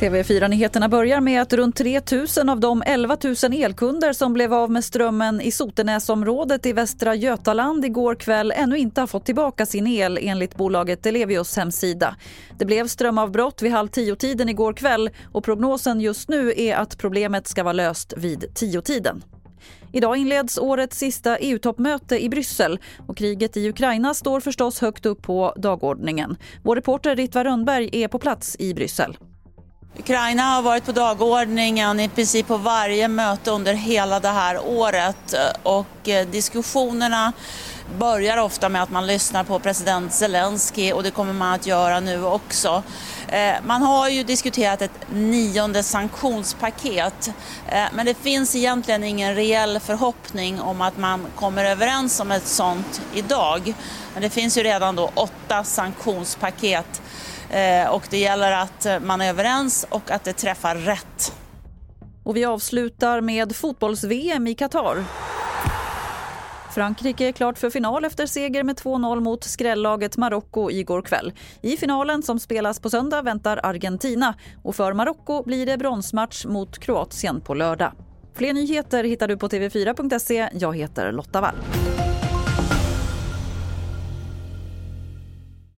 TV4-nyheterna börjar med att runt 3 000 av de 11 000 elkunder som blev av med strömmen i Sotenäsområdet i Västra Götaland igår kväll ännu inte har fått tillbaka sin el enligt bolaget Elevios hemsida. Det blev strömavbrott vid halv tio-tiden igår kväll och prognosen just nu är att problemet ska vara löst vid tio-tiden. Idag inleds årets sista EU-toppmöte i Bryssel och kriget i Ukraina står förstås högt upp på dagordningen. Vår reporter Ritva Rönnberg är på plats i Bryssel. Ukraina har varit på dagordningen i princip på varje möte under hela det här året och eh, diskussionerna börjar ofta med att man lyssnar på president Zelensky och det kommer man att göra nu också. Eh, man har ju diskuterat ett nionde sanktionspaket eh, men det finns egentligen ingen reell förhoppning om att man kommer överens om ett sånt idag. Men det finns ju redan då åtta sanktionspaket Eh, och det gäller att eh, man är överens och att det träffar rätt. Och vi avslutar med fotbolls-VM i Qatar. Frankrike är klart för final efter seger med 2-0 mot skrällaget Marocko igår kväll. I finalen som spelas på söndag väntar Argentina och för Marocko blir det bronsmatch mot Kroatien på lördag. Fler nyheter hittar du på tv4.se. Jag heter Lotta Wall.